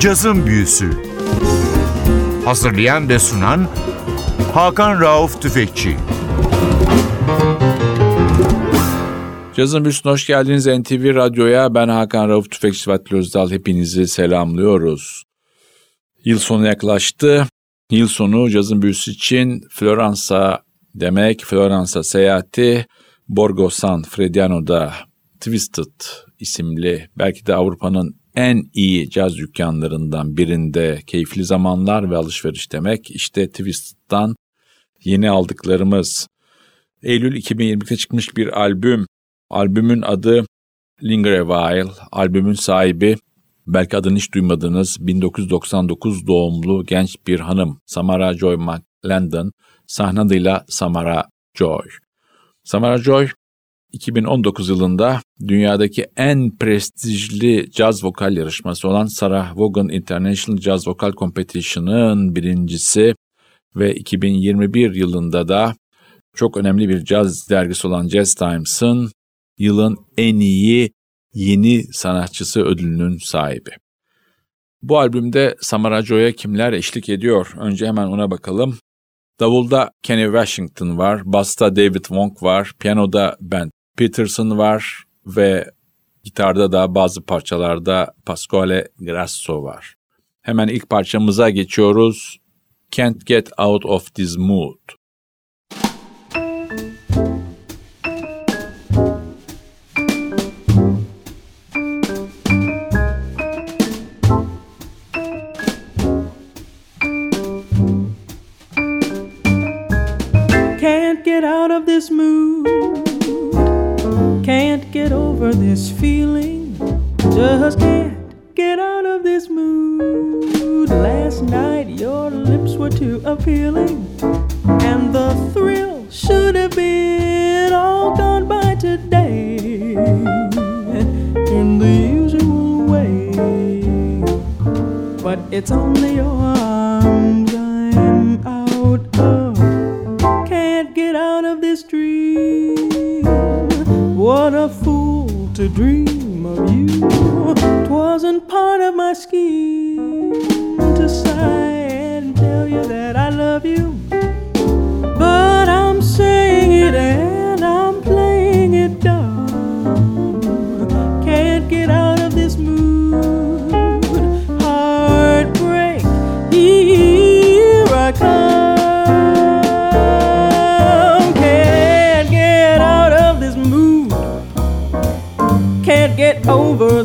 Cazın Büyüsü Hazırlayan ve sunan Hakan Rauf Tüfekçi Cazın Büyüsü'ne hoş geldiniz NTV Radyo'ya. Ben Hakan Rauf Tüfekçi Vatli Özdal. Hepinizi selamlıyoruz. Yıl sonu yaklaştı. Yıl sonu cazın büyüsü için Floransa demek, Floransa seyahati, Borgo San Frediano'da Twisted isimli belki de Avrupa'nın en iyi caz dükkanlarından birinde keyifli zamanlar ve alışveriş demek. İşte Twisted'dan yeni aldıklarımız. Eylül 2020'de çıkmış bir albüm. Albümün adı Linger a While. Albümün sahibi belki adını hiç duymadığınız 1999 doğumlu genç bir hanım Samara Joy McLendon sahne adıyla Samara Joy. Samara Joy 2019 yılında dünyadaki en prestijli caz vokal yarışması olan Sarah Vaughan International Jazz Vocal Competition'ın birincisi ve 2021 yılında da çok önemli bir caz dergisi olan Jazz Times'ın yılın en iyi yeni sanatçısı ödülünün sahibi. Bu albümde Samara Joy'a kimler eşlik ediyor? Önce hemen ona bakalım. Davulda Kenny Washington var, basta David Wong var, piyanoda Ben Peterson var ve gitarda da bazı parçalarda Pasquale Grasso var. Hemen ilk parçamıza geçiyoruz. Can't Get Out of This Mood. Can't get out of this mood. Get over this feeling. Just can't get out of this mood. Last night your lips were too appealing. And the thrill should have been all gone by today. In the usual way. But it's only your dream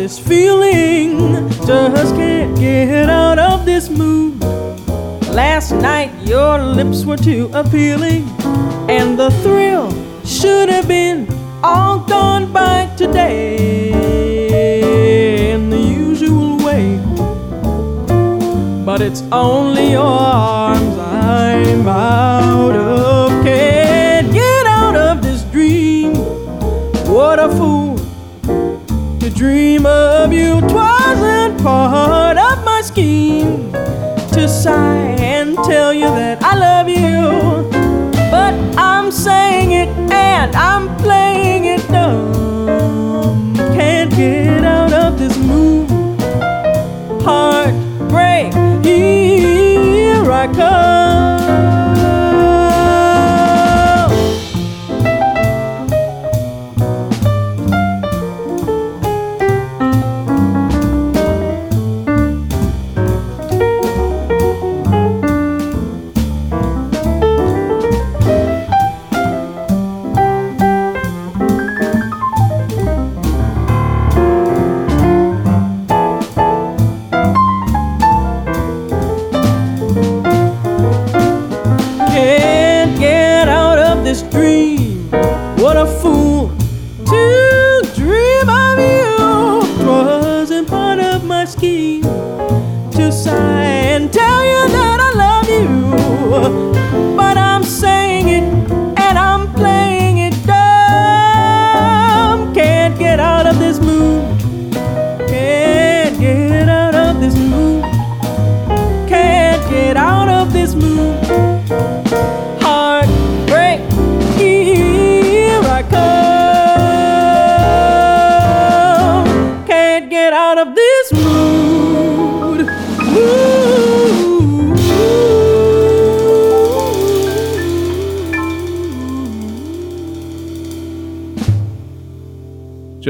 this feeling. Just can't get out of this mood. Last night your lips were too appealing, and the thrill should have been all gone by today in the usual way. But it's only your arms I'm out of. Dream of you. Twasn't part of my scheme to sigh and tell you that I love you. This dream. What a fool to dream of you. Wasn't part of my scheme to sigh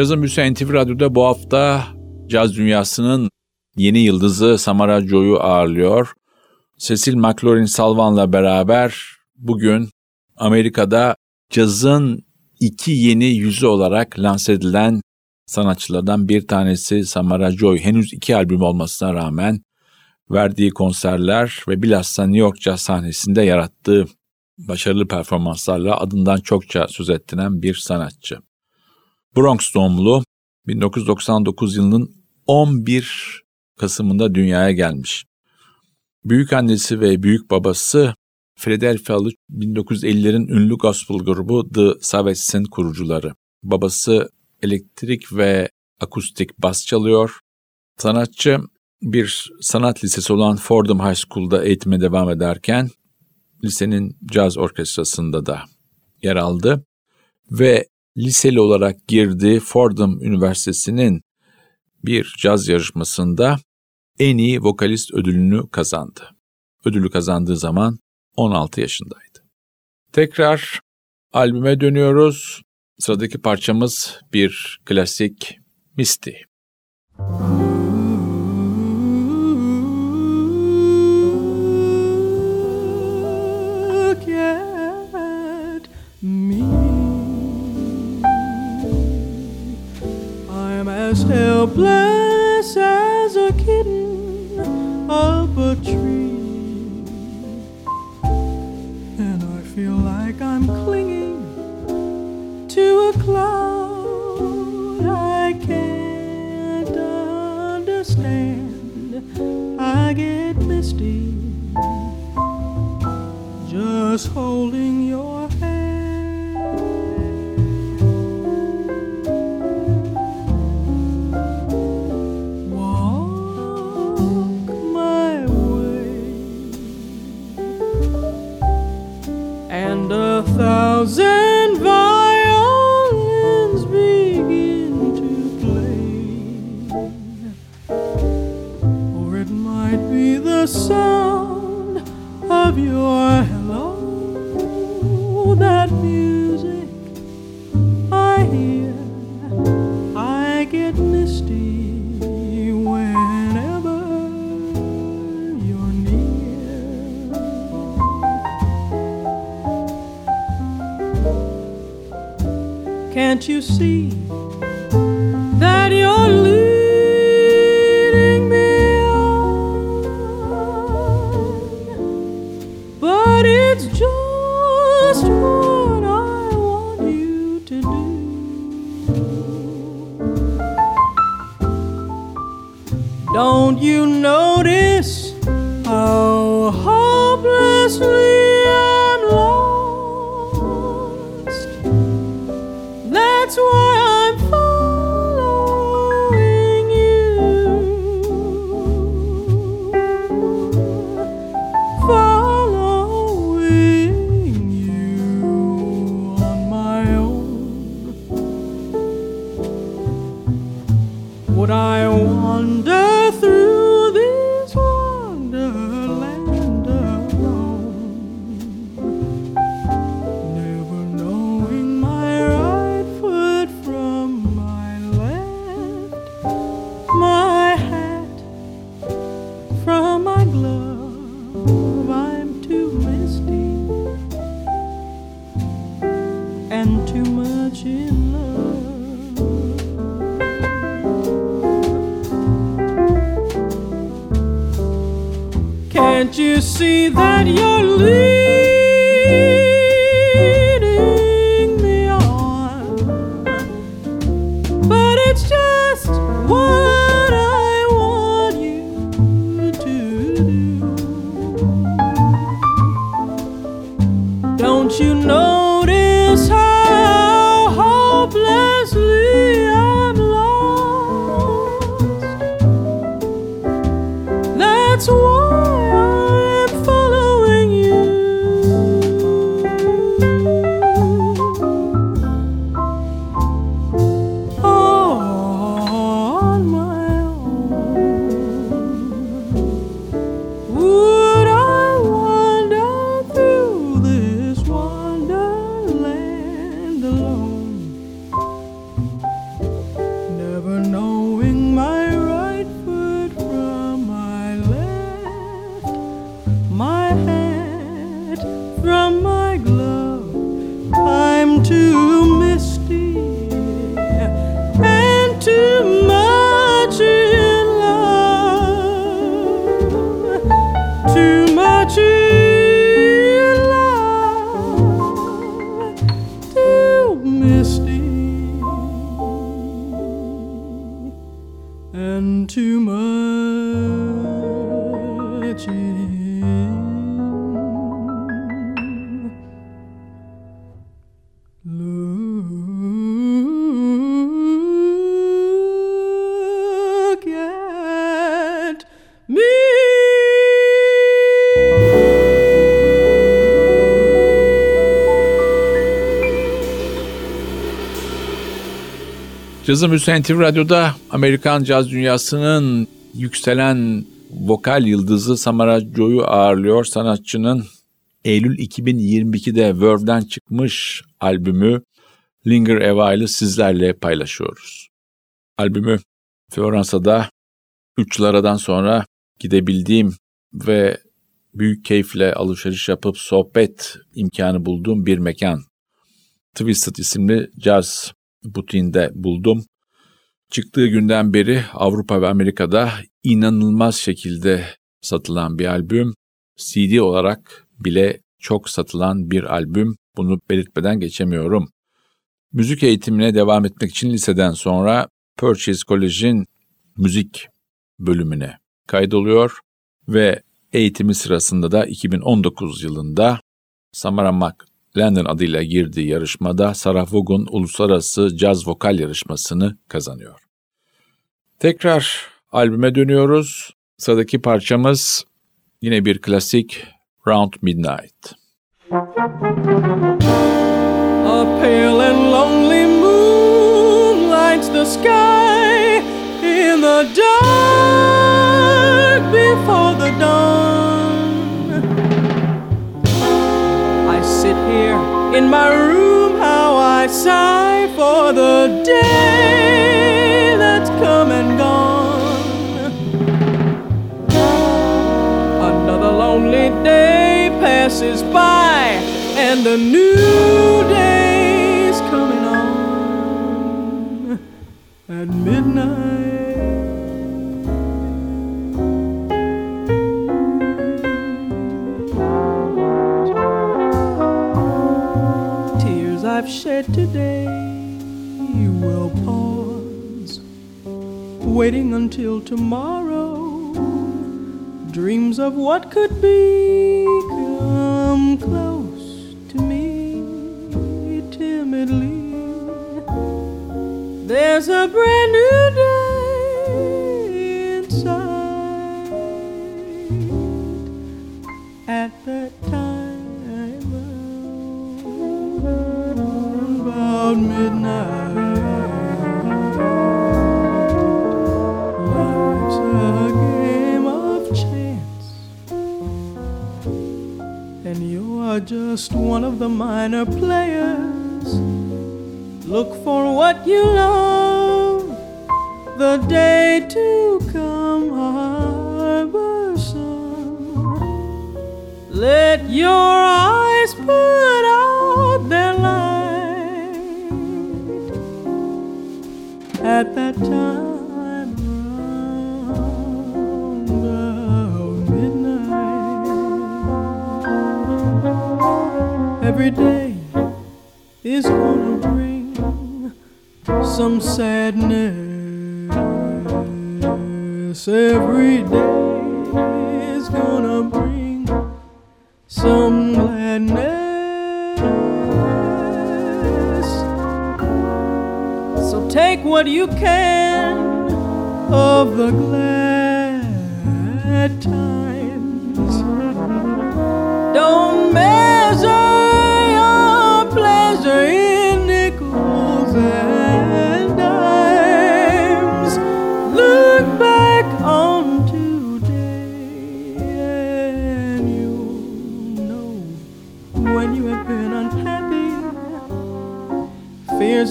Cazın Büyüsü NTV Radyo'da bu hafta caz dünyasının yeni yıldızı Samara Joy'u ağırlıyor. Cecil McLaurin Salvan'la beraber bugün Amerika'da cazın iki yeni yüzü olarak lanse edilen sanatçılardan bir tanesi Samara Joy. Henüz iki albüm olmasına rağmen verdiği konserler ve bilhassa New York Jazz sahnesinde yarattığı başarılı performanslarla adından çokça söz ettiren bir sanatçı. Bronx doğumlu 1999 yılının 11 Kasım'ında dünyaya gelmiş. Büyük annesi ve büyük babası Philadelphia'lı 1950'lerin ünlü gospel grubu The Savages'in kurucuları. Babası elektrik ve akustik bas çalıyor. Sanatçı bir sanat lisesi olan Fordham High School'da eğitime devam ederken lisenin caz orkestrasında da yer aldı ve liseli olarak girdiği Fordham Üniversitesi'nin bir caz yarışmasında en iyi vokalist ödülünü kazandı. Ödülü kazandığı zaman 16 yaşındaydı. Tekrar albüme dönüyoruz. Sıradaki parçamız bir klasik Misty. Look helpless as a kitten up a tree. And I feel like I'm clinging to a cloud I can't understand. I get misty just holding thousand But it's just what I want you to do. Don't you notice Don't you notice from my glove. Cazım Hüseyin TV Radyo'da Amerikan caz dünyasının yükselen vokal yıldızı Samara Joe'yu ağırlıyor. Sanatçının Eylül 2022'de Verve'den çıkmış albümü Linger a While'ı sizlerle paylaşıyoruz. Albümü Floransa'da 3 liradan sonra gidebildiğim ve büyük keyifle alışveriş yapıp sohbet imkanı bulduğum bir mekan. Twisted isimli caz butiğinde buldum. Çıktığı günden beri Avrupa ve Amerika'da inanılmaz şekilde satılan bir albüm. CD olarak bile çok satılan bir albüm. Bunu belirtmeden geçemiyorum. Müzik eğitimine devam etmek için liseden sonra Purchase College'in müzik bölümüne kaydoluyor ve eğitimi sırasında da 2019 yılında Samara Mac London adıyla girdiği yarışmada Sarah Vaughan Uluslararası Caz Vokal Yarışması'nı kazanıyor. Tekrar albüme dönüyoruz. Sıradaki parçamız yine bir klasik Round Midnight. A pale and lonely moon lights the sky in the dark before the dawn. In my room, how I sigh for the day that's come and gone. Another lonely day passes by, and a new day's coming on at midnight. Waiting until tomorrow. Dreams of what could be you love, the day to come harborsome. Let your eyes put out their light at that time. Every day is gonna some sadness. Every day is gonna bring some gladness. So take what you can of the glad times.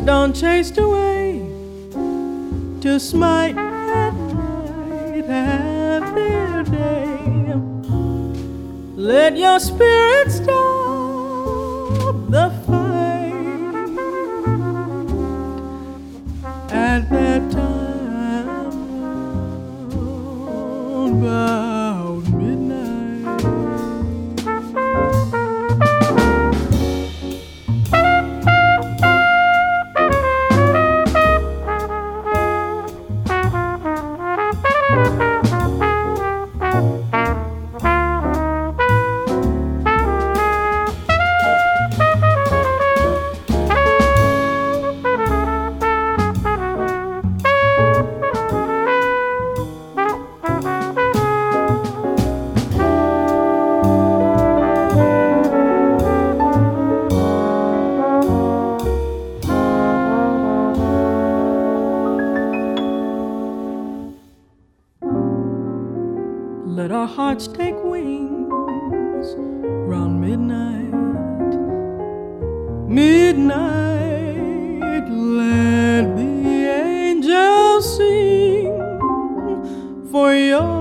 done chased away to smite night. have their day. Let your spirits die. Midnight. Midnight, let the angels sing for your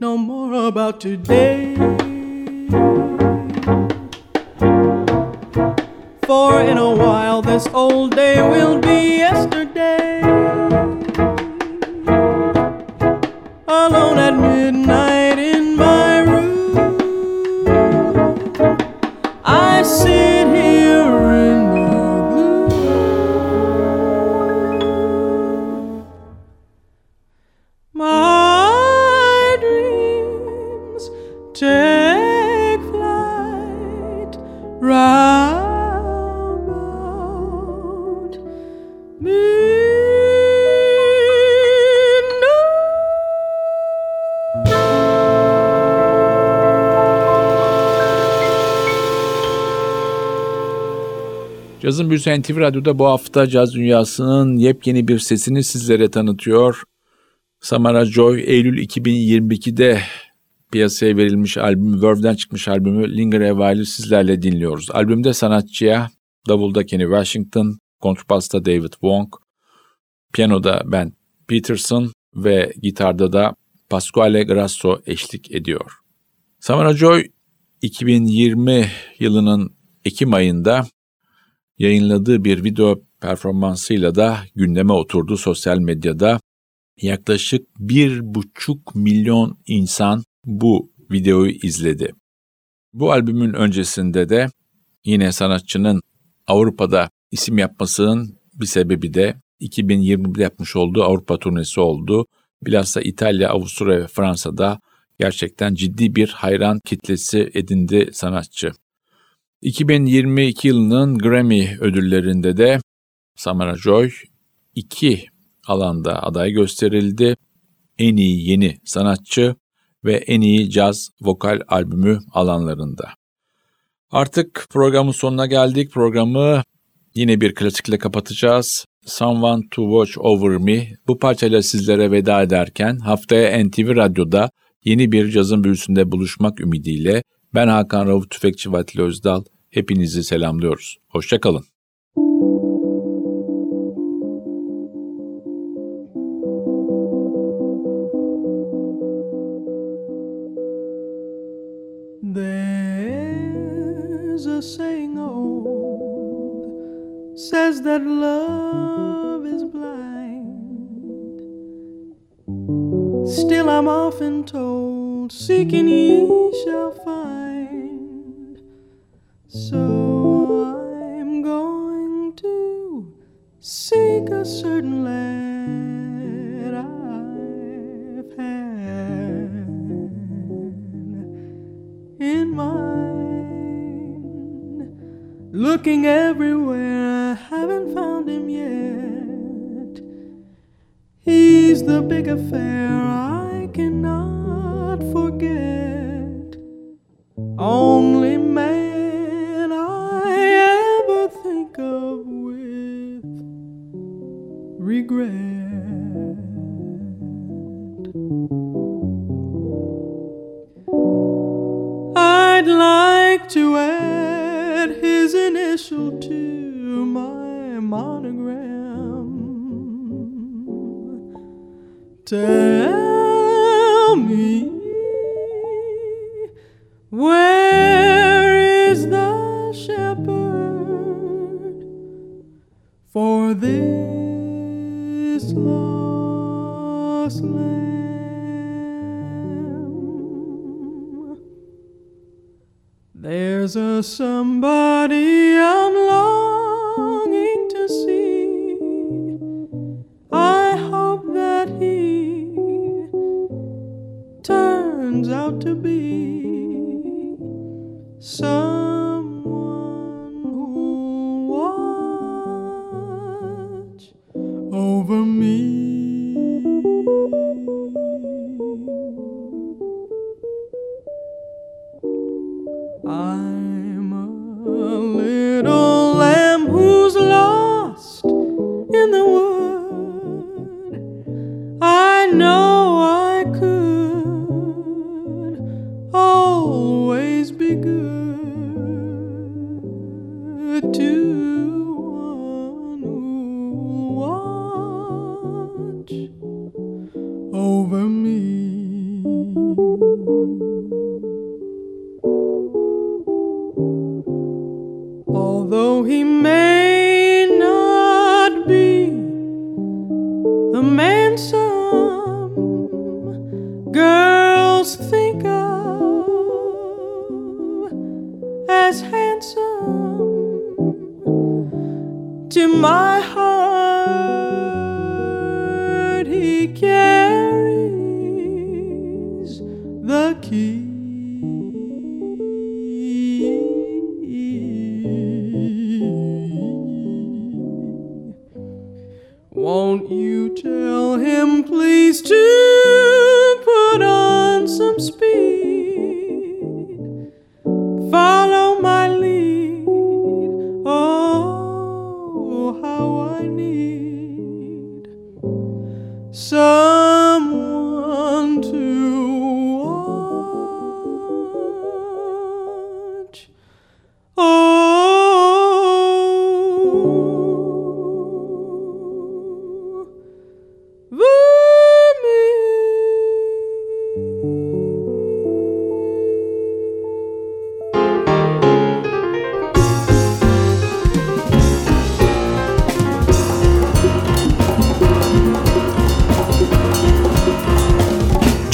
no more about today. For in a while this old day will be yesterday. Alone at midnight Cazın Büyüsü NTV Radyo'da bu hafta caz dünyasının yepyeni bir sesini sizlere tanıtıyor. Samara Joy, Eylül 2022'de piyasaya verilmiş albüm, Verve'den çıkmış albümü Linger While'ı sizlerle dinliyoruz. Albümde sanatçıya davulda Kenny Washington, kontrbasta David Wong, piyanoda Ben Peterson ve gitarda da Pasquale Grasso eşlik ediyor. Samara Joy 2020 yılının Ekim ayında yayınladığı bir video performansıyla da gündeme oturdu sosyal medyada. Yaklaşık bir buçuk milyon insan bu videoyu izledi. Bu albümün öncesinde de yine sanatçının Avrupa'da isim yapmasının bir sebebi de 2020'de yapmış olduğu Avrupa turnesi oldu. Bilhassa İtalya, Avusturya ve Fransa'da gerçekten ciddi bir hayran kitlesi edindi sanatçı. 2022 yılının Grammy ödüllerinde de Samara Joy iki alanda aday gösterildi. En iyi yeni sanatçı ve en iyi caz vokal albümü alanlarında. Artık programın sonuna geldik. Programı yine bir klasikle kapatacağız. Someone to Watch Over Me. Bu parçayla sizlere veda ederken haftaya NTV Radyo'da yeni bir cazın büyüsünde buluşmak ümidiyle ben Hakan Rauf Tüfekçi Vatili Özdal. Hepinizi selamlıyoruz. Hoşçakalın. Says that love is blind. Still, I'm often told, seeking ye Looking everywhere, I haven't found him yet. He's the big affair I cannot forget. Only Tell me where is the shepherd for this lost lamb? There's a somebody I'm to be into my heart.